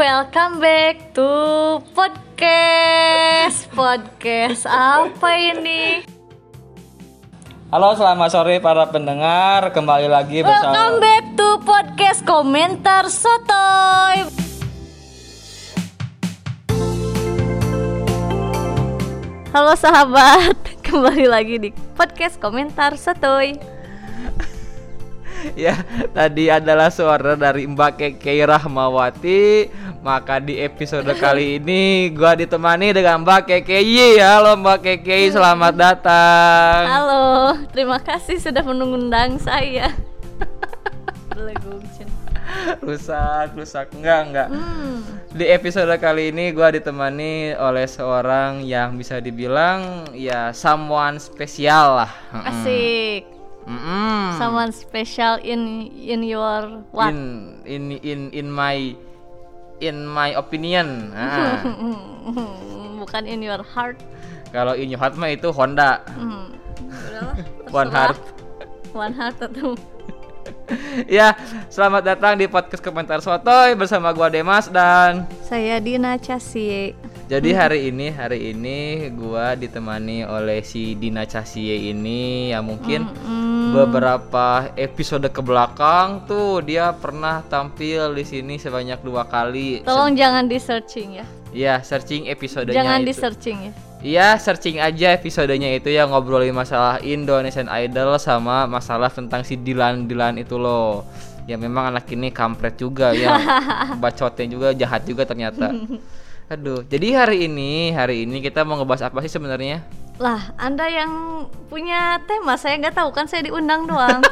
Welcome back to podcast. Podcast apa ini? Halo, selamat sore para pendengar. Kembali lagi Welcome bersama back to podcast komentar sotoy. Halo sahabat, kembali lagi di podcast komentar sotoy. Ya, tadi adalah suara dari Mbak Keke Rahmawati. Maka di episode kali ini gua ditemani dengan Mbak Keke. Halo Mbak Keke, selamat datang. Halo, terima kasih sudah mengundang saya. Rusak, rusak. Enggak, enggak. Hmm. Di episode kali ini gua ditemani oleh seorang yang bisa dibilang ya someone spesial lah. Asik. Mm-mm. Someone special in in your what? in in in in my in my opinion Ah, Bukan in your heart. kalau in your heart mah itu Honda. Udahlah, One. Heart One heart atau ya selamat datang di podcast komentar sotoy bersama gua Demas dan saya Dina Casie. Jadi hari ini hari ini gua ditemani oleh si Dina Casie ini ya mungkin Hmm. beberapa episode ke belakang tuh dia pernah tampil di sini sebanyak dua kali Tolong jangan di searching ya. ya searching episodenya Jangan di itu. searching ya. Iya, searching aja episodenya itu yang ngobrolin masalah Indonesian Idol sama masalah tentang si Dilan Dilan itu loh. Ya memang anak ini kampret juga ya. Bacotnya juga jahat juga ternyata. Aduh, jadi hari ini hari ini kita mau ngebahas apa sih sebenarnya? Lah, Anda yang punya tema, saya nggak tahu kan saya diundang doang.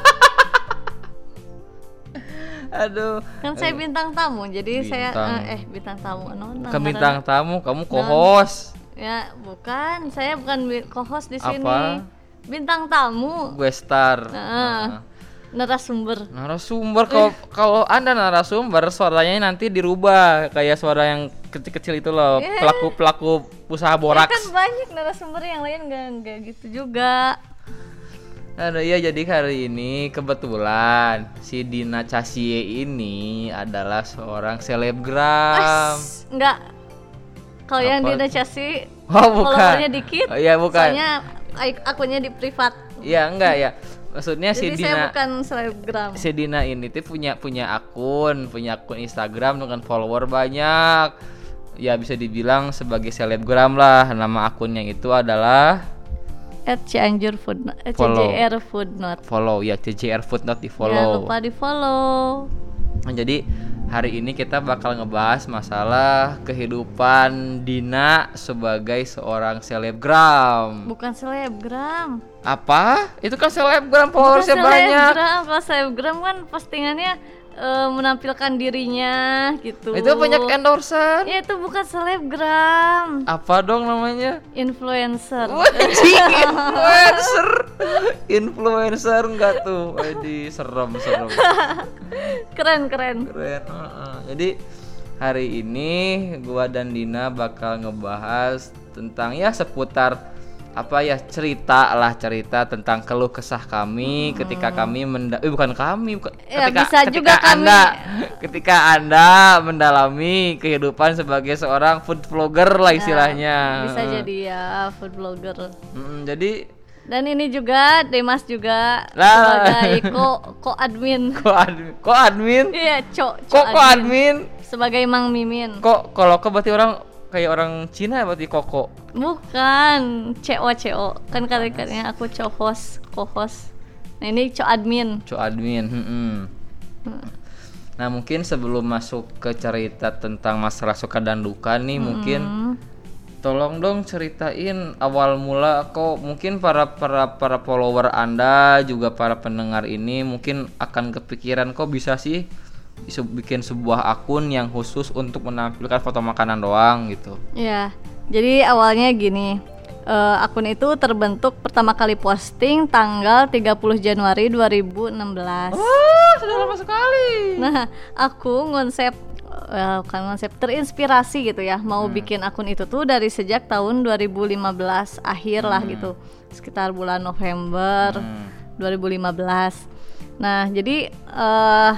Aduh, kan saya bintang tamu, jadi saya Bintang. eh, eh bintang tamu. No, no, ke no, bintang no. tamu kamu co-host. Ya, bukan. Saya bukan co-host di sini. Apa? Bintang tamu. Gue star. Heeh. Narasumber. Narasumber kalau kalau Anda narasumber suaranya nanti dirubah kayak suara yang kecil-kecil itu loh, pelaku-pelaku usaha Ya boraks. kan banyak narasumber yang lain nggak nggak gitu juga. Aduh iya jadi hari ini kebetulan si Dina Casie ini adalah seorang selebgram. Pas, nggak. Kalau yang Apa di tuh? Indonesia Oh bukan. followernya dikit. Oh, iya bukan. Soalnya ak- akunnya di privat. Iya enggak ya. Maksudnya si Jadi saya Dina bukan selebgram. si Dina ini tuh punya punya akun, punya akun Instagram dengan follower banyak. Ya bisa dibilang sebagai selebgram lah. Nama akunnya itu adalah At Cianjur Food, eh, Follow. CJR Foodnot. follow ya CJR Footnote di Jangan follow. lupa di follow. Nah, jadi hari ini kita bakal ngebahas masalah kehidupan Dina sebagai seorang selebgram. Bukan selebgram. Apa? Itu kan selebgram Bukan followersnya banyak. selebgram. Kalau selebgram kan postingannya eh, menampilkan dirinya gitu. Itu banyak endorsean. Ya itu bukan selebgram, Apa dong namanya? influencer. Wajib influencer. influencer enggak tuh? Wadi serem serem. keren keren. Keren. heeh. Jadi hari ini gua dan Dina bakal ngebahas tentang ya seputar apa ya cerita lah cerita tentang keluh kesah kami ketika kami menda eh, bukan kami bukan Ya, ketika bisa ketika juga kami- anda ketika anda mendalami kehidupan sebagai seorang food vlogger lah istilahnya Bisa Heeh. jadi ya food blogger. Mm, jadi Dan ini juga Demas juga Lah. sebagai ko ko admin. kok admin kok admin Iya, cok kok kok admin sebagai Mang Mimin. kok kalau kok berarti orang kayak orang Cina berarti koko Bukan, CO CO. Kan kali-kalinya aku co-host, co-host. Nah, ini co admin. Co admin. mm-mm. Nah mungkin sebelum masuk ke cerita tentang masalah suka dan duka nih mungkin Hmm. tolong dong ceritain awal mula kok mungkin para para para follower anda juga para pendengar ini mungkin akan kepikiran kok bisa sih isu- bikin sebuah akun yang khusus untuk menampilkan foto makanan doang gitu. Ya, jadi awalnya gini. eh, akun itu terbentuk pertama kali posting tanggal 30 Januari 2016. Wah sudah lama sekali. Nah, aku konsep eh, bukan konsep terinspirasi gitu ya, mau bikin akun itu tuh dari sejak tahun 2015 akhir lah gitu. Sekitar bulan November Hmm. 2015. Nah, jadi eh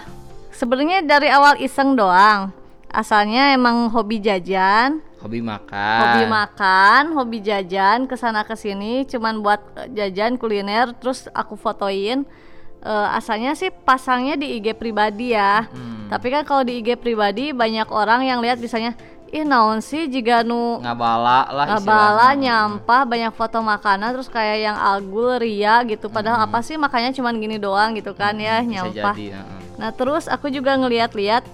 sebenarnya dari awal iseng doang. asalnya emang hobi jajan Hobi makan. hobi makan, hobi jajan ke sana ke sini, cuman buat eh, jajan kuliner, terus aku fotoin. Eh, asalnya sih pasangnya di IG pribadi ya, Hmm. tapi kan kalau di IG pribadi banyak orang yang lihat misalnya, ih naon sih jika nu Ngabala lah bala istilahnya. nyampah banyak foto makanan terus kayak yang agul ria gitu padahal apa sih makanya cuman gini doang gitu kan ya Hmm. Bisa nyampah jadi, heeh. Nah terus aku juga ngeliat-liat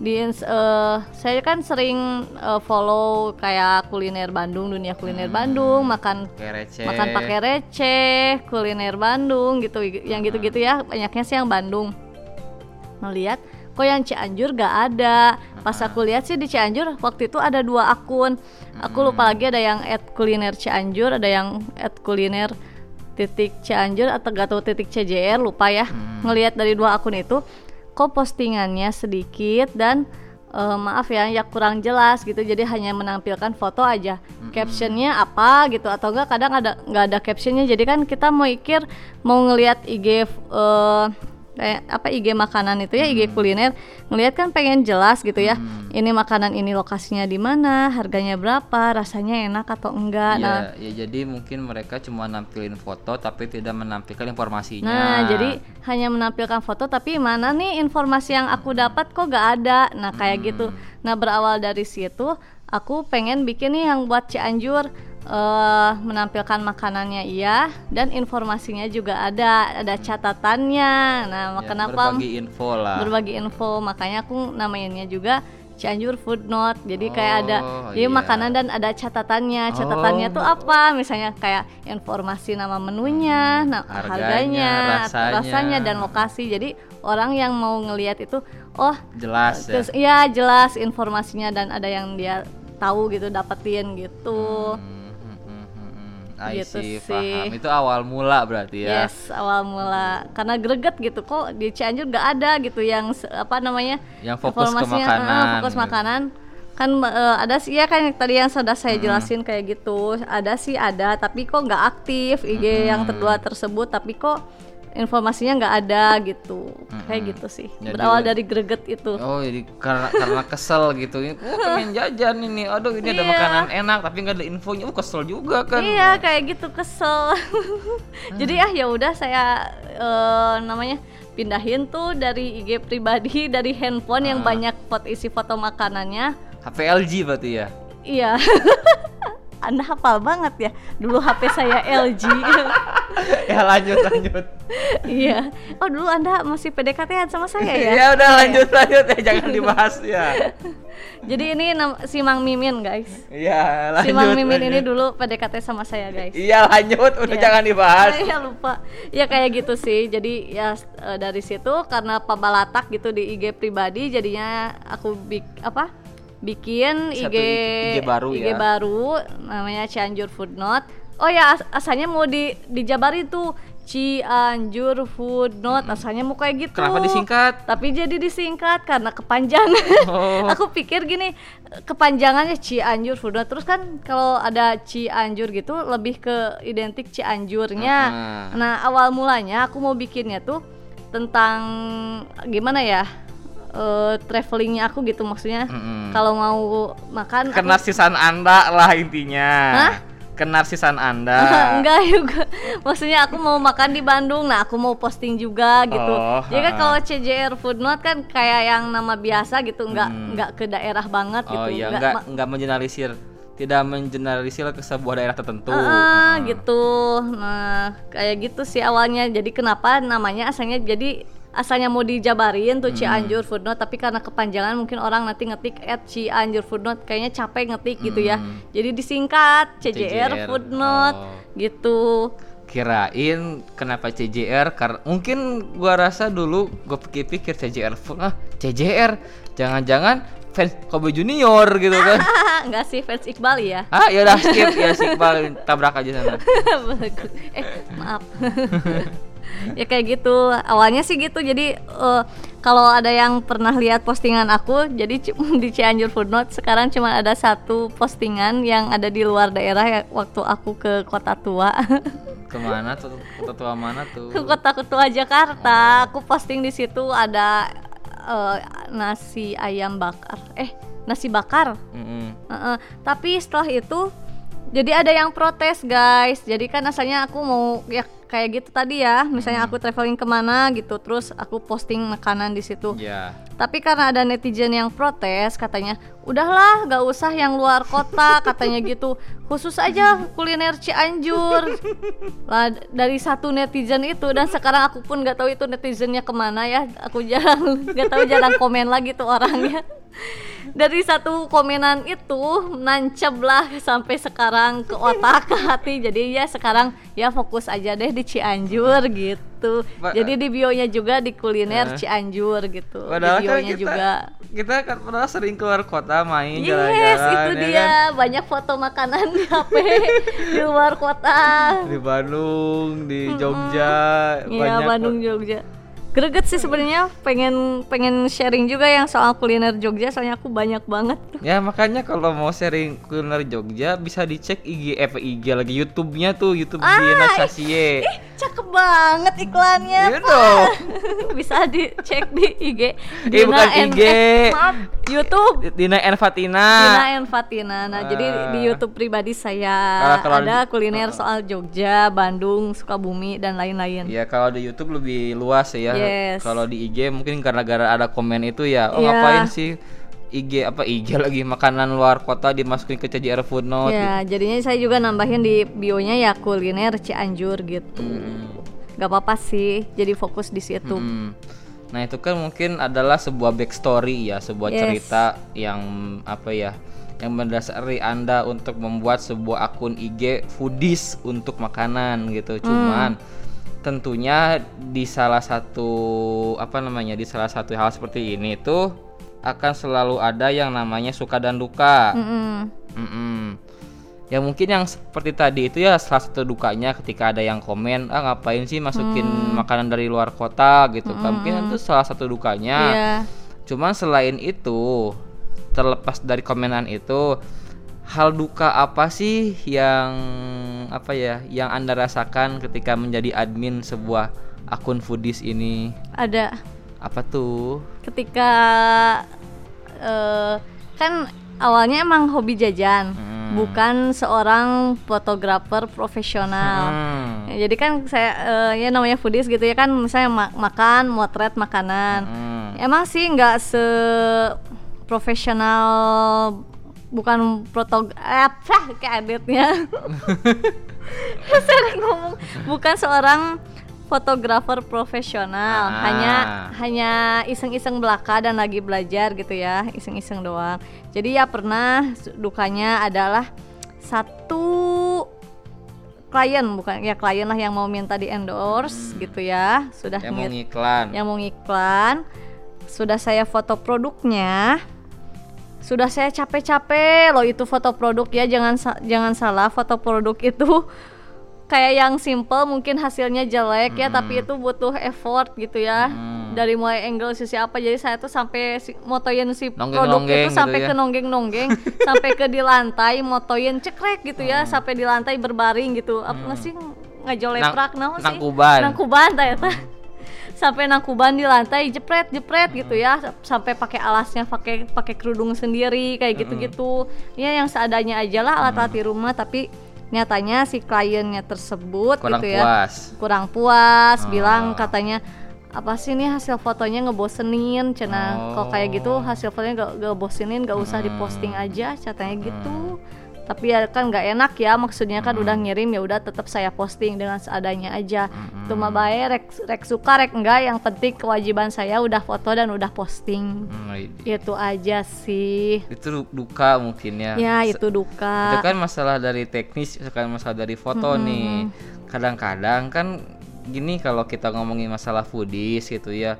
di eh, saya kan sering eh, follow kayak kuliner Bandung dunia kuliner Bandung makan receh. makan pakai receh kuliner Bandung gitu yang gitu-gitu ya banyaknya sih yang Bandung melihat kok yang Cianjur gak ada? Pas aku lihat sih di Cianjur waktu itu ada dua akun. Aku lupa lagi ada yang at kuliner Cianjur ada yang at kuliner titik Cianjur atau gak tahu titik CJR lupa ya. Ngelihat dari dua akun itu kok postingannya sedikit dan eh, maaf ya ya kurang jelas gitu. Jadi hanya menampilkan foto aja. Captionnya apa gitu atau enggak kadang ada nggak ada captionnya. Jadi kan kita mau ikir mau ngelihat IG eh, kayak apa IG makanan itu ya IG kuliner ngelihat kan pengen jelas gitu ya ini makanan ini lokasinya di mana harganya berapa rasanya enak atau enggak Iya, nah ya jadi mungkin mereka cuma nampilin foto tapi tidak menampilkan informasinya. Nah, jadi hanya menampilkan foto tapi mana nih informasi yang aku dapat kok gak ada. Nah, kayak gitu. Nah, berawal dari situ aku pengen bikin nih yang buat Cianjur eh menampilkan makanannya iya dan informasinya juga ada, ada catatannya. Nah, Ya, kenapa berbagi info lah. berbagi info makanya aku namainnya juga Cianjur Food Note jadi kayak ada Oh, jadi iya. makanan dan ada catatannya catatannya Oh. tuh apa misalnya kayak informasi nama menunya nah, harganya, harganya, rasanya. dan lokasi jadi orang yang mau ngelihat itu oh Jelas ya. terus iya jelas informasinya dan ada yang dia tahu gitu dapetin gitu Hmm, hmm, hmm, hmm, hmm. I Gitu see, sih. paham. Itu awal mula berarti ya. Yes, awal mula karena greget gitu kok di Cianjur gak ada gitu yang apa namanya Yang fokus ke informasinya, makanan, eh, fokus gitu. makanan kan eh, ada sih ya kan yang tadi yang sudah saya Hmm. jelasin kayak gitu ada sih ada tapi kok nggak aktif IG yang Hmm. kedua tersebut tapi kok informasinya nggak ada gitu kayak gitu sih Hmm. Jadi berawal wa- dari greget itu Oh jadi karena karena kesel gitu. Oh pengen jajan ini. Aduh ini ada Iya. makanan enak tapi nggak ada infonya. Oh kesel juga kan. Iya kayak gitu kesel. Jadi ah ya udah saya eh, namanya pindahin tuh dari IG pribadi dari handphone yang Ah. banyak foto isi foto makanannya. HP LG berarti ya. Iya. Anda hafal banget ya. Dulu HP saya LG. ya lanjut lanjut. iya. Oh dulu Anda masih PDKT-an sama saya ya? Ya udah lanjut lanjut ya jangan dibahas ya. Jadi ini si Mang Mimin guys. Iya lanjut. Si Mang Mimin ini lanjut. dulu PDKT sama saya guys. Iya lanjut udah Iya. jangan dibahas. Iya lupa. Ya kayak gitu sih. Jadi ya eh, dari situ karena pabalatak gitu di IG pribadi jadinya aku bik apa? Bikin Satu IG IG baru IG ya. baru namanya Cianjur Food Note. Oh ya as- asalnya mau di dijabarin tuh Cianjur Food Note asalnya mau kayak gitu. Kenapa disingkat? Tapi jadi disingkat karena kepanjangan. Oh. Aku pikir gini, kepanjangannya Cianjur Food Note. Terus kan kalau ada Cianjur gitu lebih ke identik Cianjurnya. Heeh. Nah, awal mulanya aku mau bikinnya tuh tentang gimana ya? Eh, travelingnya aku gitu maksudnya. Mm-mm. Kalau mau makan aku- Kenarsisan anda lah intinya. Hah? Kenarsisan anda. enggak juga maksudnya aku mau makan di Bandung nah aku mau posting juga gitu Oh, jadi kan ha-ha. kalau CJR Food Note kan kayak yang nama biasa gitu enggak enggak ke daerah banget. Oh gitu iya, Enggak enggak enggak tidak mengeneralisir ke sebuah daerah tertentu. Ah, Heeh. gitu nah kayak gitu sih awalnya jadi kenapa namanya asalnya jadi asalnya mau dijabarin Hmm. tuh Cianjur Food Note tapi karena kepanjangan mungkin orang nanti ngetik at Cianjur Food Note kayaknya capek ngetik gitu ya Hmm. jadi disingkat CJR, CJR, Food Note oh. gitu Kirain kenapa CJR karena mungkin gua rasa dulu gua pikir-pikir CJR full ah CJR jangan-jangan fans Kobe Junior gitu kan. enggak sih fans Iqbal ya ah ya udah skip ya si Iqbal tabrak aja sana. Eh maaf ya kayak gitu awalnya sih gitu jadi eh, kalau ada yang pernah lihat postingan aku jadi di Cianjur Food Note sekarang cuma ada satu postingan yang ada di luar daerah ya waktu aku ke kota tua Ke mana tuh? Kota tua mana tuh? ke kota tua Jakarta aku posting di situ ada eh, nasi ayam bakar eh nasi bakar Mm-mm. Heeh. tapi setelah itu jadi ada yang protes guys jadi kan asalnya aku mau ya kayak gitu tadi ya. Misalnya aku traveling ke mana gitu terus aku posting makanan di situ. Ya. tapi karena ada netizen yang protes katanya udahlah gak usah yang luar kota katanya gitu. Khusus aja kuliner Cianjur. Lah dari satu netizen itu dan sekarang aku pun gak tahu itu netizennya ke mana ya. Aku jarang gak tahu jarang komen lagi tuh orangnya. Dari satu komenan itu nancep lah sampai sekarang ke otak ke hati. Jadi ya sekarang ya fokus aja deh di Cianjur gitu Ba- jadi di bionya juga di kuliner Eh. Cianjur gitu Padahal di kan bionya kita juga kita kan pernah sering keluar kota main Yes, jalan-jalan itu ya dia kan? banyak foto makanan di HP di luar kota. di Bandung, di Jogja, Iya, banyak Bandung Jogja. Greget sih sebenarnya pengen pengen sharing juga yang soal kuliner Jogja soalnya aku banyak banget. Ya makanya kalau mau sharing kuliner Jogja bisa dicek IG eh IG lagi YouTube-nya tuh YouTube Ah, Diana Sasie. Ih, cakep banget iklannya. Iya dong. Bisa dicek di IG. Eh, bukan and- IG. eh, maaf, YouTube. Dina and Fatina. Dina and Fatina. Nah, jadi di Ah. YouTube pribadi saya Kalau- kalau ada di- kuliner soal Jogja, Bandung, Sukabumi dan lain-lain. Ya kalau di YouTube lebih luas ya. Yes. Kalau di IG mungkin karena gara ada komen itu ya. Oh Iya. ngapain sih IG apa IG lagi makanan luar kota dimasukin ke CJR Footnote. Ya, jadinya saya juga nambahin di bionya ya kuliner Cianjur gitu. Hmm. Gak apa-apa sih, jadi fokus di situ. Hmm. Nah itu kan mungkin adalah sebuah backstory ya, sebuah Yes. cerita yang apa ya, yang mendasari anda untuk membuat sebuah akun IG foodies untuk makanan gitu. Hmm. Tentunya di salah satu apa namanya di salah satu hal seperti ini tuh akan selalu ada yang namanya suka dan duka. Mm-mm. Mm-mm. Ya mungkin yang seperti tadi itu ya salah satu dukanya ketika ada yang komen ah ngapain sih masukin Hmm. makanan dari luar kota gitu kan mungkin itu salah satu dukanya. Iya. Cuman selain itu terlepas dari komenan itu hal duka apa sih yang apa ya yang anda rasakan ketika menjadi admin sebuah akun foodies ini Ada apa tuh? ketika eh, kan awalnya emang hobi jajan, Hmm. bukan seorang fotografer profesional. Hmm. Ya, Jadi kan saya eh, ya namanya foodies gitu ya kan misalnya ma- makan, motret makanan. Hmm. Emang sih nggak se profesional bukan protog eh, apa kayak editnya sering ngomong bukan seorang fotografer profesional Ah. hanya hanya iseng-iseng belaka dan lagi belajar gitu ya iseng-iseng doang jadi ya pernah dukanya adalah satu klien bukan ya klien lah yang mau minta di endorse gitu ya sudah Yang mau ngiklan. yang mau ngiklan sudah saya foto produknya sudah saya capek-capek loh itu foto produk ya jangan jangan salah foto produk itu kayak yang simple mungkin hasilnya jelek ya tapi itu butuh effort gitu ya Hmm. dari mulai angle sisi apa jadi saya tuh sampai si, motoin si produk Nonggeng-nonggeng itu sampai gitu ya. ke nonggeng-nonggeng sampai ke di lantai motoin cekrek gitu ya Hmm. sampai di lantai berbaring gitu apa nggak sih ngajoleprak Nang- naon sih nangkuban. nangkuban tah eta. Sampai nangkuban di lantai jepret jepret gitu ya. Sampai pakai alasnya pakai pakai kerudung sendiri kayak gitu-gitu. Ya yang seadanya aja lah alat-alat di rumah tapi nyatanya si kliennya tersebut Kurang gitu ya puas. kurang puas Ah. bilang katanya apa sih nih hasil fotonya ngebosenin cina? Kok kayak gitu Oh. hasil fotonya gak, gak bosenin gak usah diposting aja katanya gitu tapi ya kan nggak enak ya maksudnya kan udah ngirim ya udah tetap saya posting dengan seadanya aja. Itu mah bae rek, rek suka rek enggak yang penting kewajiban saya udah foto dan udah posting. Hmm, itu aja sih. Itu du- duka mungkin ya. ya itu duka. Itu kan masalah dari teknis, kan masalah dari foto nih. Kadang-kadang kan gini kalau kita ngomongin masalah foodies gitu ya.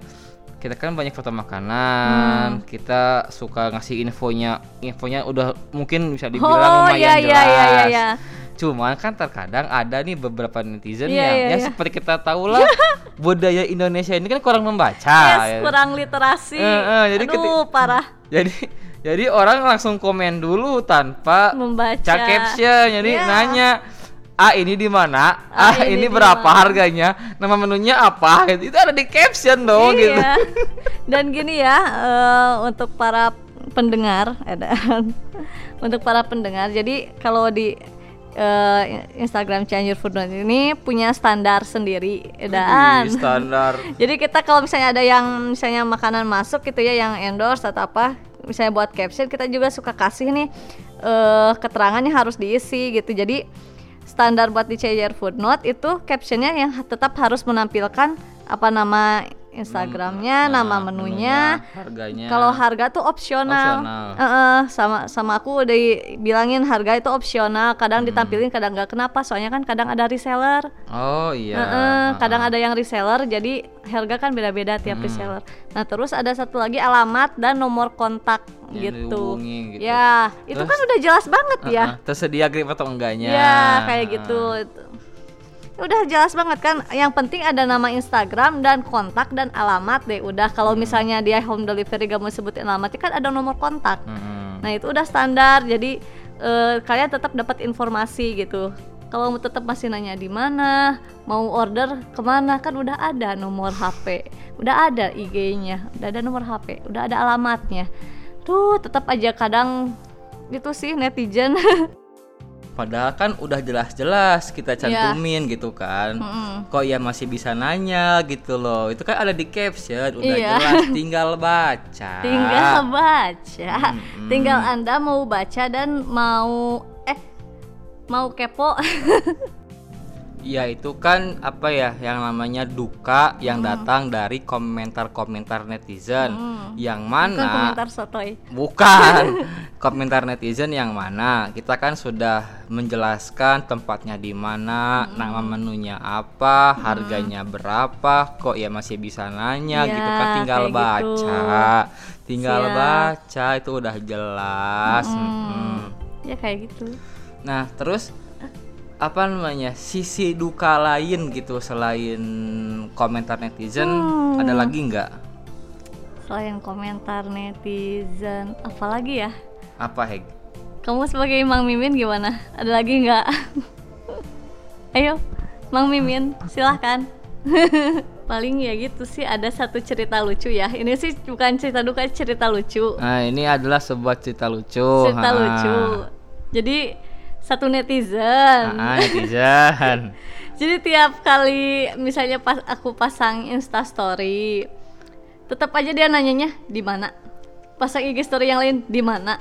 Kita kan banyak foto Hmm. makanan, kita suka ngasih infonya, infonya udah mungkin bisa dibilang oh lumayan iya jelas. iya iya iya ya. Cuman kan terkadang ada nih beberapa netizen Iya, yang iya, ya iya. seperti kita tahu lah budaya Indonesia ini kan kurang membaca. yes ya. kurang literasi Eh, eh, jadi aduh keti- parah Jadi jadi orang langsung komen dulu tanpa membaca caption jadi Iya. nanya ah ini di mana Ah, ah, ini ini, berapa mana?" harganya nama menunya apa gitu. itu ada di caption dong gitu Iya. Dan gini ya, eh, untuk para pendengar, ada untuk para pendengar. Jadi kalau di eh, Instagram Cianjur Food ini punya standar sendiri, dan standar Jadi kita kalau misalnya ada yang misalnya makanan masuk gitu ya yang endorse atau apa, misalnya buat caption kita juga suka kasih nih eh keterangannya harus diisi gitu. Jadi standar buat di CJR Footnote itu captionnya yang tetap harus menampilkan apa nama Instagramnya, Nah, nama menunya. harganya Kalau harga tuh opsional. Opsional. Heeh, sama sama aku udah bilangin harga itu opsional. Kadang Hmm. ditampilin, kadang nggak. Kenapa? Soalnya kan kadang ada reseller. oh iya Heeh, kadang Heeh. ada yang reseller jadi harga kan beda-beda tiap Hmm. reseller. Nah, terus ada satu lagi alamat dan nomor kontak Yang gitu. gitu. Ya, itu Terus- kan udah jelas banget ya. Heeh, tersedia grip atau enggaknya Ya, kayak gitu. Itu. Udah jelas banget kan. Yang penting ada nama Instagram dan kontak dan alamat deh. Udah kalau Hmm. misalnya dia home delivery gak mau sebutin alamatnya kan ada nomor kontak. Mm-mm. Nah itu udah standar, jadi eh, kalian tetap dapat informasi gitu. Kalau mau tetap masih nanya di mana, mau order ke mana kan udah ada nomor HP, udah ada IG-nya, udah ada nomor HP, udah ada alamatnya. Tuh tetap aja kadang gitu sih netizen. Padahal kan udah jelas-jelas kita Iya. cantumin gitu kan. Mm-mm. Kok ya masih bisa nanya gitu loh. Itu kan ada di caption, udah Iya. jelas tinggal baca. Tinggal baca, Mm-mm. tinggal anda mau baca dan mau eh mau kepo. Ya itu kan apa ya yang namanya duka yang datang dari komentar-komentar netizen Hmm. yang Bukan mana komentar sotoy. Bukan komentar netizen yang mana kita kan sudah menjelaskan tempatnya di mana, nama menunya apa, harganya berapa, kok ya masih bisa nanya Ya, gitu kan tinggal gitu. baca, tinggal Siap. baca itu udah jelas. Mm-mm. Ya kayak gitu. Nah terus apa namanya sisi duka lain gitu selain komentar netizen Hmm. ada lagi nggak? Selain komentar netizen, apalagi ya? Apa Heg? Kamu sebagai Mang Mimin gimana? Ada lagi nggak? Ayo, Mang Mimin, silahkan. Paling ya gitu sih ada satu cerita lucu ya. Ini sih bukan cerita duka, cerita lucu. Nah ini adalah sebuah cerita lucu. cerita ha. lucu. Jadi satu netizen. Ah, netizen. Jadi tiap kali misalnya pas aku pasang Insta story, tetap aja dia nanyanya di mana. Pasang IG story yang lain di mana?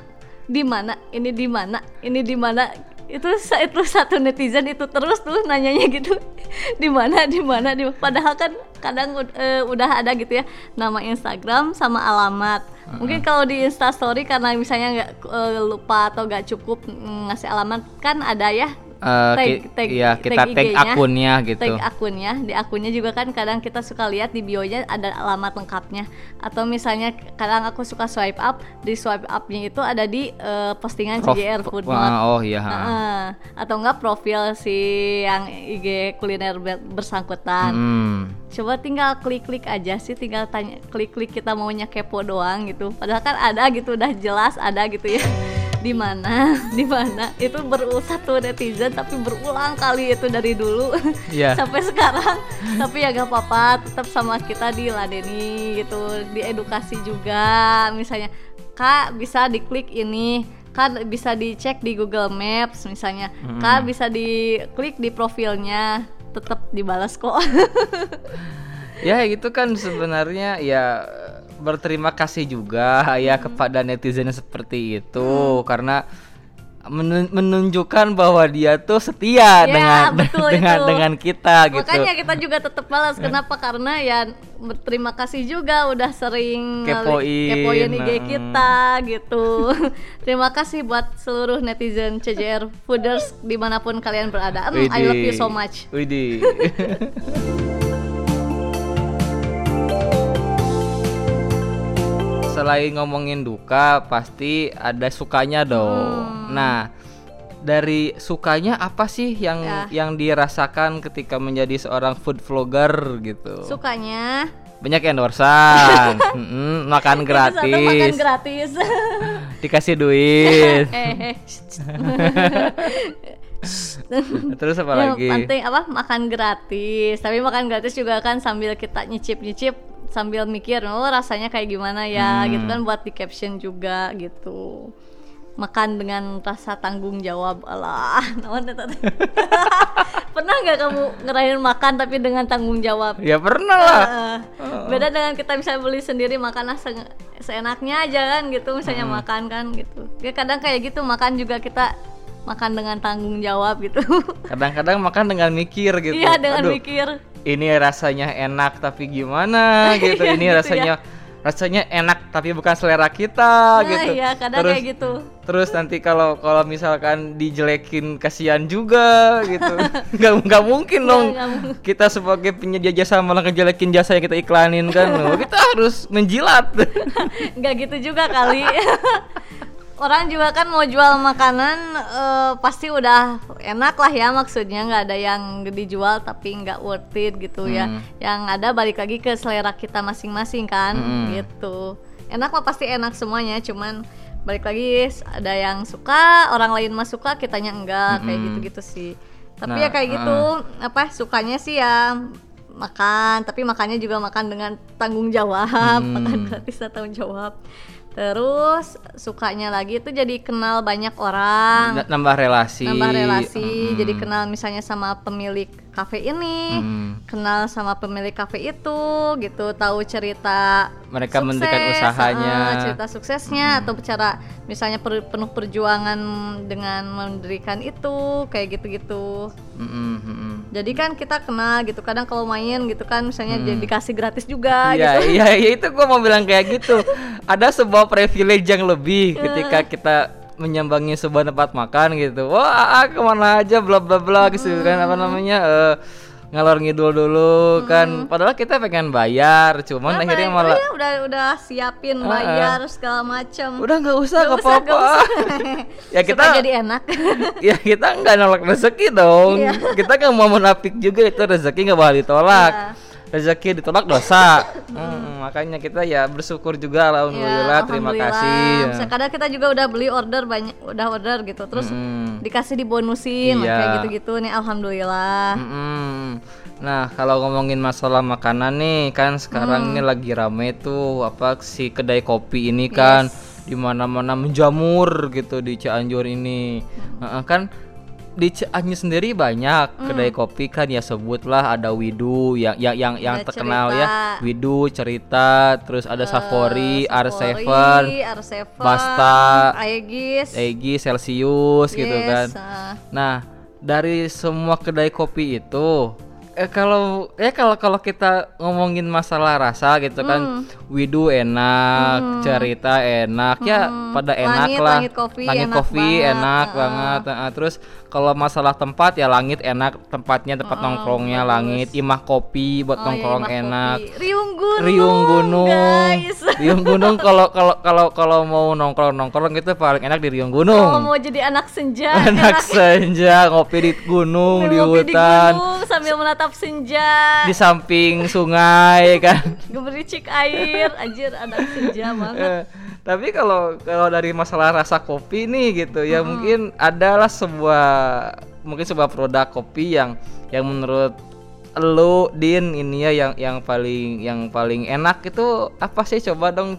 Di mana? Ini di mana? Ini di mana? Itu itu satu netizen itu terus tuh nanyanya gitu. di mana? Di mana? Di padahal kan kadang eh, udah ada gitu ya nama Instagram sama alamat. Mungkin kalau di Insta story karena misalnya nggak eh, lupa atau nggak cukup mm, ngasih alamat kan ada ya Eh, tag, ki- tag, iya, kita tag IG-nya, akunnya gitu. Tag akunnya, di akunnya juga kan kadang kita suka lihat di bio-nya ada alamat lengkapnya. Atau misalnya kadang aku suka swipe up, di swipe up-nya itu ada di eh, postingan Prof- CJR Food Note. oh iya. Heeh. Atau enggak profil si yang IG kuliner ber- bersangkutan. Hmm. Coba tinggal klik-klik aja sih, tinggal tanya klik-klik kita maunya kepo doang gitu. Padahal kan ada gitu udah jelas ada gitu ya. Di mana? Di mana? Itu berulang satu netizen tapi berulang kali itu dari dulu Iya. sampai sekarang. tapi ya gak apa-apa, tetap sama kita diladeni gitu, diedukasi juga. Misalnya, "Kak, bisa diklik ini." Kak bisa dicek di Google Maps misalnya. Kak bisa diklik di profilnya tetap dibalas kok. Ya gitu kan sebenarnya ya berterima kasih juga ya kepada netizen yang seperti itu karena menun- menunjukkan bahwa dia tuh setia Ya, dengan betul dengan itu. dengan kita gitu. Makanya kita juga tetap balas. Kenapa? Karena ya berterima kasih juga udah sering Kepoin, kepoin IG kita gitu. Terima kasih buat seluruh netizen CJR Fooders di mana pun kalian berada. Mm, I love you so much. Widih. Selain ngomongin duka, pasti ada sukanya dong. Hmm. Nah, dari sukanya apa sih yang Ya. yang dirasakan ketika menjadi seorang food vlogger gitu? Sukanya Banyak endorsan, Mm-mm, makan itu satu makan gratis, gratis. dikasih duit. eh, eh. Terus apa yang lagi? penting apa makan gratis tapi makan gratis juga kan sambil kita nyicip nyicip sambil mikir oh rasanya kayak gimana ya? Hmm. gitu kan buat di caption juga gitu. Makan dengan rasa tanggung jawab. Teh? pernah nggak kamu ngerayain makan tapi dengan tanggung jawab? Ya pernah lah. Eh, beda dengan kita bisa beli sendiri makanlah se- seenaknya aja kan gitu. Misalnya Hmm. makan kan gitu. Ya kadang kayak gitu makan juga kita makan dengan tanggung jawab gitu. Kadang-kadang makan dengan mikir gitu. iya dengan Aduh, mikir ini rasanya enak tapi gimana gitu. Iya, ini gitu rasanya rasanya enak tapi bukan selera kita nah gitu. iya kadang terus kayak gitu terus nanti kalau kalau misalkan dijelekin kasihan juga gitu. nggak nggak mungkin dong. nggak mungkin. Kita sebagai penyedia jasa malah ngejelekin jasa yang kita iklanin kan. Kita harus menjilat. nggak gitu juga kali orang juga kan mau jual makanan eh, pasti udah enak lah ya maksudnya. Nggak ada yang dijual tapi nggak worth it gitu ya. Hmm. yang ada balik lagi ke selera kita masing-masing kan Hmm. gitu. Enak mah pasti enak semuanya. Cuman balik lagi ada yang suka orang lain mah suka kitanya enggak kayak Mm-mm. gitu-gitu sih. Tapi Nah, ya kayak gitu apa sukanya sih ya makan. Tapi makannya juga makan dengan tanggung jawab. Hmm. makan gratis tanggung jawab terus sukanya lagi itu jadi kenal banyak orang nambah relasi. nambah relasi Mm-mm. jadi kenal misalnya sama pemilik kafe ini Mm. kenal sama pemilik kafe itu gitu tahu cerita Mereka mendirikan usahanya. eh, cerita suksesnya atau cara misalnya per- penuh perjuangan dengan mendirikan itu kayak gitu-gitu mm-mm. jadi kan kita kenal gitu kadang kalau main gitu kan misalnya jadi dikasih gratis juga. Iya, gitu iya, iya itu gua mau bilang kayak gitu. Ada sebuah privilege yang lebih Eh. ketika kita menyambangi sebuah tempat makan gitu. Wah, ah, ke mana aja bla bla bla gitu kan apa namanya eh ngalor ngidul dulu kan. Padahal kita pengen bayar, cuman Nah, akhirnya malah iya, udah udah siapin ah. bayar segala macam udah nggak usah Nggak apa-apa. ya kita Supaya jadi enak ya kita nggak nolak rezeki dong. Iya. Kita nggak mau menapik juga itu rezeki nggak boleh ditolak. Iya. Rezeki ditolak dosa. Hmm, makanya kita ya bersyukur juga alhamdulillah. Terima alhamdulillah. kasih. ya. Kadang kita juga udah beli order banyak udah order gitu terus Mm-mm. dikasih dibonusin Iya. kayak gitu-gitu nih alhamdulillah Mm-mm. Nah kalau ngomongin masalah makanan nih kan sekarang Hmm. ini lagi rame tuh apa si kedai kopi ini kan di mana-mana menjamur gitu di Cianjur ini. Hmm. Heeh, kan di Cianjur sendiri banyak kedai kopi kan ya sebutlah ada Widu yang yang yang, yang Ada terkenal Cerita. ya Widu cerita terus ada Safori, R7, Safori, R7 Basta, Aegis Egi, Celsius gitu yes, kan. ah. Nah, dari semua kedai kopi itu eh kalau eh kalau kalau kita ngomongin masalah rasa gitu Hmm. kan, Widu enak, cerita enak, ya pada enak Hmm. Langit, lah. Langit Coffee Langit enak Coffee banget, enak banget. heeh. Terus kalau masalah tempat ya Langit enak, tempatnya tempat nongkrongnya Langit, Imah Kopi buat Oh, iya, nongkrong Imah enak. Kopi. Riung Gunung Riung Gunung, guys Riung Gunung kalau kalau kalau kalau mau nongkrong nongkrong itu paling enak di Riung kalau Gunung. mau jadi anak senja Anak enak. senja ngopi di gunung di hutan gunung sambil menatap senja di samping sungai kan. gemericik air anjir anak senja banget Eh, tapi kalau kalau dari masalah rasa kopi nih gitu ya mungkin adalah sebuah mungkin sebuah produk kopi yang yang menurut lu Din ini ya yang yang paling yang paling enak itu apa sih? Coba dong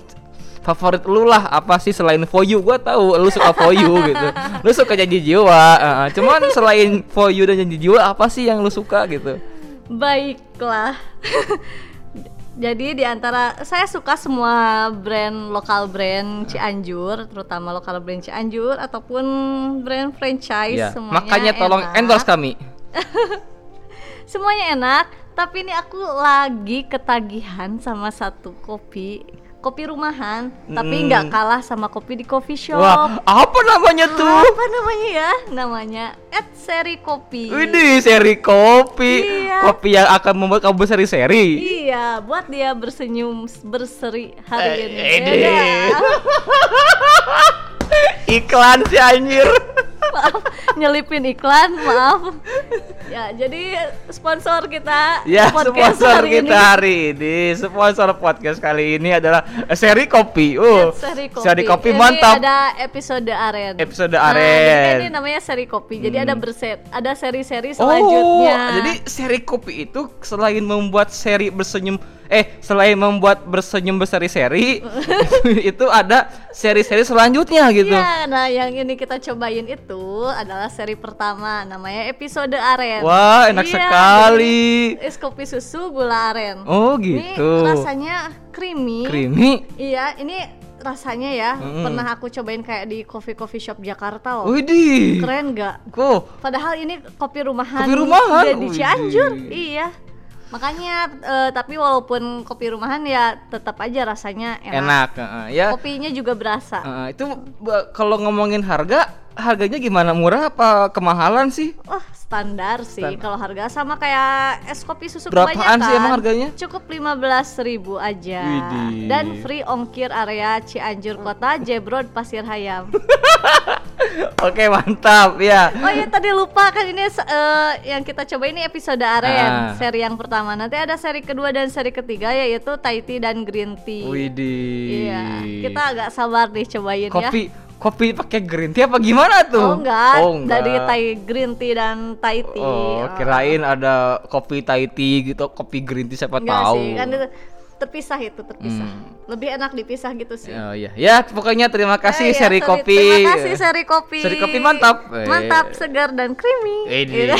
favorit lu lah apa sih selain for you? Gua tahu lu suka for you gitu. Lu suka janji jiwa eh, cuman selain for you dan janji jiwa apa sih yang lu suka gitu? Baiklah. Jadi di antara saya suka semua brand lokal brand Cianjur, terutama lokal brand Cianjur ataupun brand franchise ya semuanya. makanya tolong enak. endorse kami Semuanya enak, tapi ini aku lagi ketagihan sama satu kopi, kopi rumahan, tapi nggak kalah sama kopi di coffee shop. wah apa namanya tuh Apa namanya ya? Namanya Ed Seri Kopi. Widih, seri kopi. Iya. Kopi yang akan membuat kamu berseri-seri. Iya, buat dia bersenyum berseri hari Eh, ini. ini. Ya, Iklan si anjir. maaf, nyelipin iklan, maaf. Ya, jadi sponsor kita Ya, podcast sponsor hari kita ini. hari ini, sponsor podcast kali ini adalah eh, seri kopi. Uh, Seri kopi. Seri kopi Ini mantap. ada episode aren. Episode Nah, aren. ini namanya seri kopi. Jadi ada berset, ada seri-seri Oh, selanjutnya. jadi seri kopi itu selain membuat seri bersenyum eh selain membuat bersenyum berseri-seri itu ada seri-seri selanjutnya gitu. Iya, nah yang ini kita cobain itu adalah seri pertama, namanya episode aren. Wah, enak Iya, sekali. Es kopi susu gula aren. Oh, Ini gitu. rasanya creamy. Creamy. Iya, ini rasanya ya Mm. pernah aku cobain kayak di coffee coffee shop Jakarta loh. Widih. Keren nggak? Kok Padahal ini kopi rumahan. Kopi rumahan? Di Widih. Cianjur. Iya. Makanya eh, tapi walaupun kopi rumahan ya tetap aja rasanya enak. enak, heeh. ya. Kopinya juga berasa. Heeh, itu kalau ngomongin harga, harganya gimana? Murah apa kemahalan sih? Wah, standar sih kalau harga sama kayak es kopi susu Berapaan kebanyakan. sih emang harganya? Cukup 15.000 aja. Widih. Dan free ongkir area Cianjur Kota, Jebrod, Pasir Hayam. Oke, mantap ya. Oh iya tadi lupa kan ini eh, yang kita coba ini episode aren Ah. seri yang pertama. Nanti ada seri kedua dan seri ketiga yaitu Thai tea dan green tea. Widih. Iya, kita agak sabar nih cobain ya. kopi kopi pakai green tea apa gimana tuh? Oh enggak, Oh, enggak. dari Thai green tea dan Thai tea. Oh, kirain ada kopi Thai tea gitu, kopi green tea siapa Enggak tahu. sih, kan itu terpisah itu terpisah. Hmm. Lebih enak dipisah gitu sih. Oh iya. Ya, pokoknya terima kasih Eh, iya, seri kopi. Terima kasih seri kopi. Seri kopi mantap. Eh. Mantap, segar dan creamy. Ini. Gitu.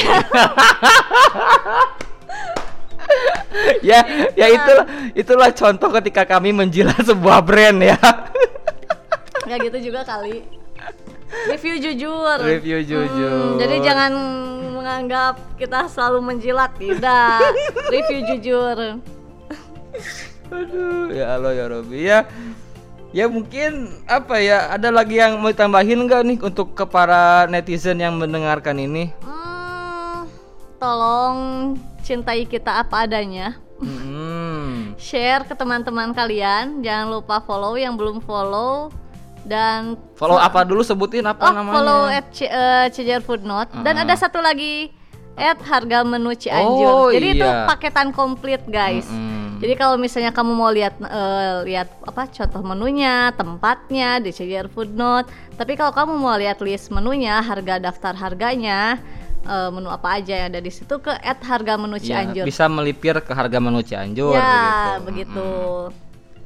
ya, ya itulah itulah contoh ketika kami menjilat sebuah brand ya. Nggak gitu juga kali. Review jujur. Review jujur. Hmm, jadi jangan menganggap kita selalu menjilat, tidak. Review jujur. Aduh, ya Allah ya Robi ya. Ya mungkin apa ya? Ada lagi yang mau ditambahin nggak nih untuk ke para netizen yang mendengarkan ini? Hmm, tolong cintai kita apa adanya. Hmm. Share ke teman-teman kalian. Jangan lupa follow yang belum follow dan Follow apa dulu sebutin apa oh, namanya? follow at C- Cijar Food Note dan ada satu lagi at harga menu Cianjur. Oh, Jadi itu iya. paketan komplit guys. Mm-mm. Jadi kalau misalnya kamu mau lihat eh, lihat apa contoh menunya, tempatnya di Cijar Food Note. Tapi kalau kamu mau lihat list menunya, harga daftar harganya, eh, menu apa aja yang ada di situ ke at harga menu Ya, Cianjur. bisa melipir ke harga menu Cianjur ya, begitu. begitu.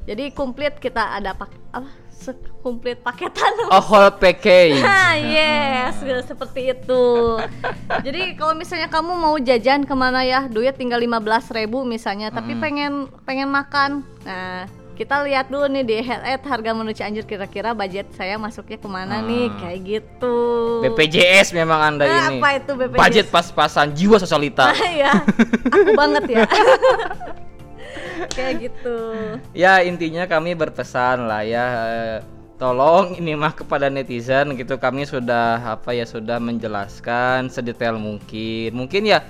Jadi komplit kita ada pak apa? Komplit paketan. Oh, whole package. Ah, yes, seperti itu. Jadi kalau misalnya kamu mau jajan ke mana ya, duit tinggal 15.000 ribu misalnya, tapi pengen pengen makan. Nah, kita lihat dulu nih di head at harga menu Cianjur kira-kira budget saya masuknya ke mana nih, Hmm. kayak gitu. BPJS memang Anda Nah, ini. apa itu BPJS? Budget pas-pasan jiwa sosialita. Ah, ya, aku banget ya. kayak gitu. ya intinya kami berpesan lah ya eh, tolong ini mah kepada netizen gitu. Kami sudah apa ya sudah menjelaskan sedetail mungkin. Mungkin ya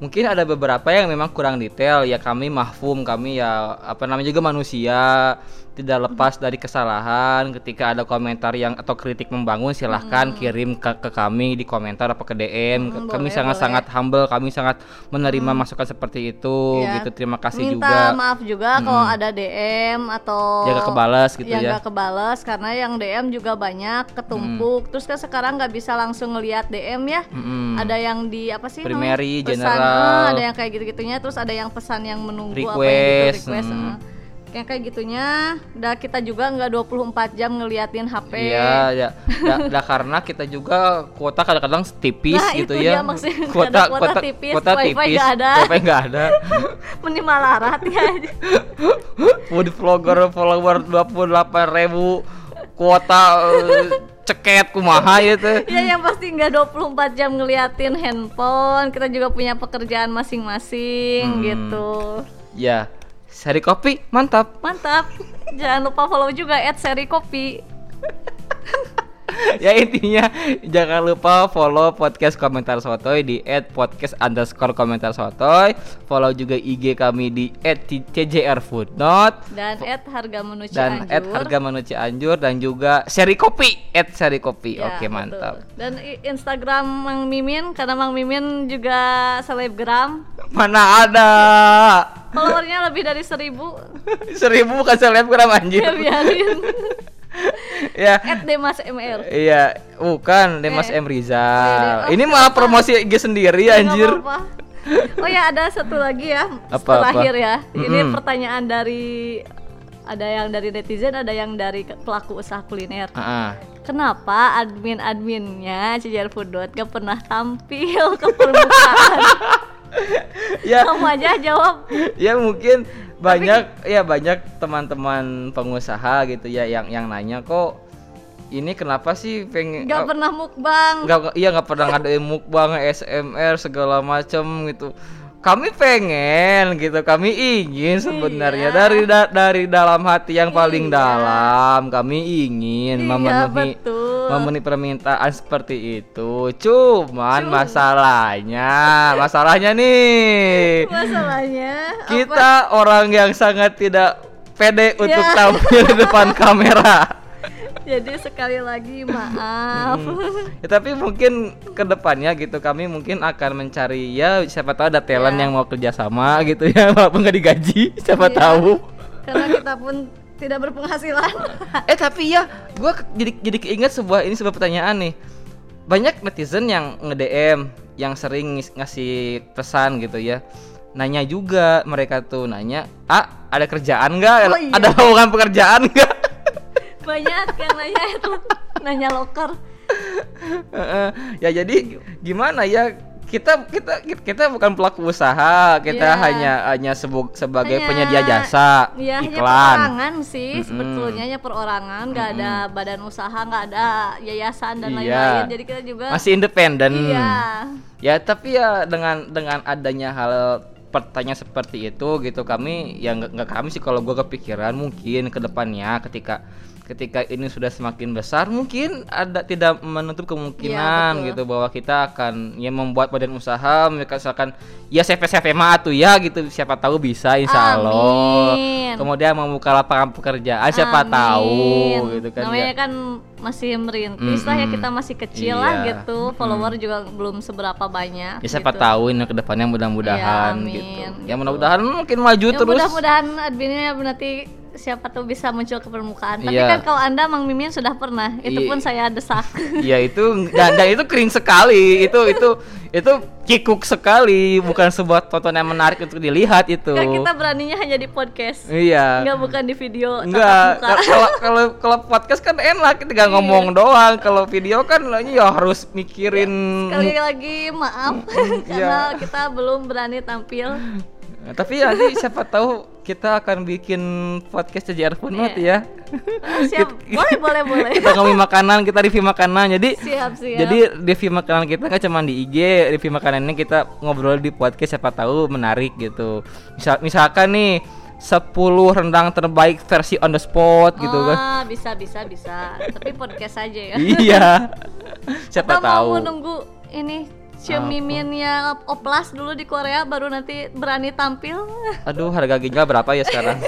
mungkin ada beberapa yang memang kurang detail. Ya kami mahfum kami ya apa namanya juga manusia tidak lepas dari kesalahan ketika ada komentar yang atau kritik membangun silahkan kirim ke, ke kami di komentar apa ke DM Hmm, kami boleh, sangat-sangat humble kami sangat menerima masukan seperti itu Ya. gitu terima kasih Minta juga maaf juga kalau ada DM atau nggak kebalas gitu yang ya. nggak kebalas karena yang DM juga banyak ketumpuk. Terus kan sekarang nggak bisa langsung ngelihat DM ya. Mm-mm. Ada yang di apa sih? namanya? Primary, pesan, general. eh, ada yang kayak gitu-gitunya. Terus ada yang pesan yang menunggu apa yang Request, gitu, request. mm. eh. Yang kayak gitunya, udah kita juga nggak 24 jam ngeliatin HP. Iya, ya. Da, da karena kita juga kuota kadang-kadang tipis Nah, gitu itu ya. dia maksudnya, nggak ada kuota tipis, kuota wifi tipis, nggak ada. wifi nggak ada. Minimal larat ya. Food vlogger follower 28 ribu kuota eh, ceket kumaha gitu. ya yang pasti nggak 24 jam ngeliatin handphone. Kita juga punya pekerjaan masing-masing Hmm. gitu. Ya, seri kopi mantap. Mantap. Jangan lupa follow juga at seri kopi. ya intinya jangan lupa follow podcast komentar sotoy di @podcast underscore komentar sotoy follow juga IG kami di @cjr footnote dan at harga menu dan at harga menu Cianjur dan juga seri kopi at seri kopi Ya, oke betul. mantap Dan i- Instagram Mang Mimin karena Mang Mimin juga selebgram. mana ada Followernya lebih dari seribu. seribu bukan selebgram anjir Ya biarin. ya At Demas MR. Iya, bukan Demas Eh. M Rizal. Oh, Ini malah promosi IG sendiri Nggak anjir. apa-apa. Oh ya ada satu lagi ya Apa-apa? terakhir ya. Ini Mm-mm. pertanyaan dari ada yang dari netizen, ada yang dari pelaku usaha kuliner. Heeh. Kenapa admin-adminnya CJR Foodot gak pernah tampil ke permukaan? ya, Kamu aja jawab. ya mungkin banyak ya banyak teman-teman pengusaha gitu ya yang yang nanya kok ini kenapa sih pengen Gak pernah mukbang. nggak iya nggak pernah ngadain mukbang SMR segala macem gitu kami pengen gitu kami ingin sebenarnya Iya. dari da- dari dalam hati yang paling Iya. dalam kami ingin Iya, memenuhi betul. Memenuhi permintaan seperti itu cuman masalahnya masalahnya nih Masalahnya apa? kita orang yang sangat tidak pede untuk Iya. tampil di depan kamera Jadi sekali lagi maaf. Ya, tapi mungkin ke depannya gitu kami mungkin akan mencari ya siapa tahu ada talent Ya. yang mau kerja sama gitu ya walaupun nggak digaji siapa Iya. tahu Karena kita pun tidak berpenghasilan. eh tapi ya gua ke- jadi jadi keinget sebuah ini sebuah pertanyaan nih banyak netizen yang nge DM yang sering ngasih pesan gitu ya nanya juga mereka tuh nanya ah ada kerjaan nggak Oh, iya. ada lowongan pekerjaan nggak Banyak yang nanya itu nanya loker. Heeh. ya jadi gimana ya kita kita kita bukan pelaku usaha kita Iya. hanya hanya sebu- sebagai Hanya- penyedia jasa hanya iklan perorangan sih Mm-mm. sebetulnya hanya perorangan, nggak ada badan usaha, nggak ada yayasan dan Iya. lain-lain. Jadi kita juga masih independen Iya. ya tapi ya dengan dengan adanya hal pertanyaan seperti itu gitu kami ya nggak kami sih kalau gua kepikiran mungkin ke depannya ketika ketika ini sudah semakin besar mungkin ada tidak menutup kemungkinan betul. gitu bahwa kita akan ya membuat badan usaha misalkan ya CV CV tuh ya gitu siapa tahu bisa insya Allah Amin. kemudian membuka lapangan pekerjaan siapa Amin. tahu gitu kan Namanya ya. kan masih merintis lah ya kita masih kecil lah Iya. gitu. Follower juga belum seberapa banyak. ya siapa gitu. tahu ini ke depannya mudah-mudahan amin, gitu ya gitu. mudah-mudahan mungkin maju Ya, terus mudah-mudahan adminnya nanti siapa tahu bisa muncul ke permukaan. Tapi Iya. kan kalau Anda Mang Mimin sudah pernah, itu Iya. pun saya desak. ya itu dan, dan itu kering sekali itu itu itu kikuk sekali bukan sebuah tontonan yang menarik untuk dilihat itu kan kita beraninya hanya di podcast. iya Enggak bukan di video Enggak, kalau kalau kalau podcast kan enak tinggal Iya. ngomong doang. Kalau video kan ya harus mikirin. Sekali lagi maaf karena Iya. kita belum berani tampil. Nah, Tapi ya nanti siapa tahu kita akan bikin podcast CJR Footnote Iya. ya. Ah, Siap, boleh boleh boleh. kita ngomongin makanan, kita review makanan. Jadi Siap siap. Jadi review makanan kita nggak cuma di IG, review makanan ini kita ngobrol di podcast siapa tahu menarik gitu. Misal misalkan nih 10 rendang terbaik versi on the spot gitu kan. Ah, bisa bisa bisa. Tapi podcast aja ya. iya. siapa Kita tahu. mau nunggu ini Cium Apa? miminnya oplas dulu di Korea baru nanti berani tampil. Aduh, harga ginjal berapa ya sekarang?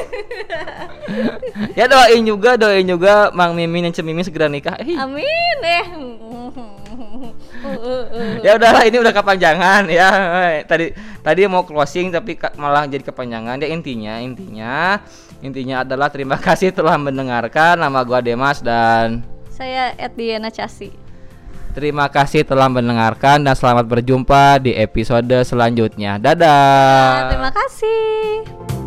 ya doain juga, doain juga Mang Mimin dan Cemimin segera nikah. Eh, Amin eh. ya udahlah ini udah kepanjangan ya. Tadi tadi mau closing tapi malah jadi kepanjangan. Ya intinya, intinya intinya adalah terima kasih telah mendengarkan. Nama gua Demas dan Saya Ediana Chasi. Terima kasih telah mendengarkan dan selamat berjumpa di episode selanjutnya. Dadah. Terima kasih.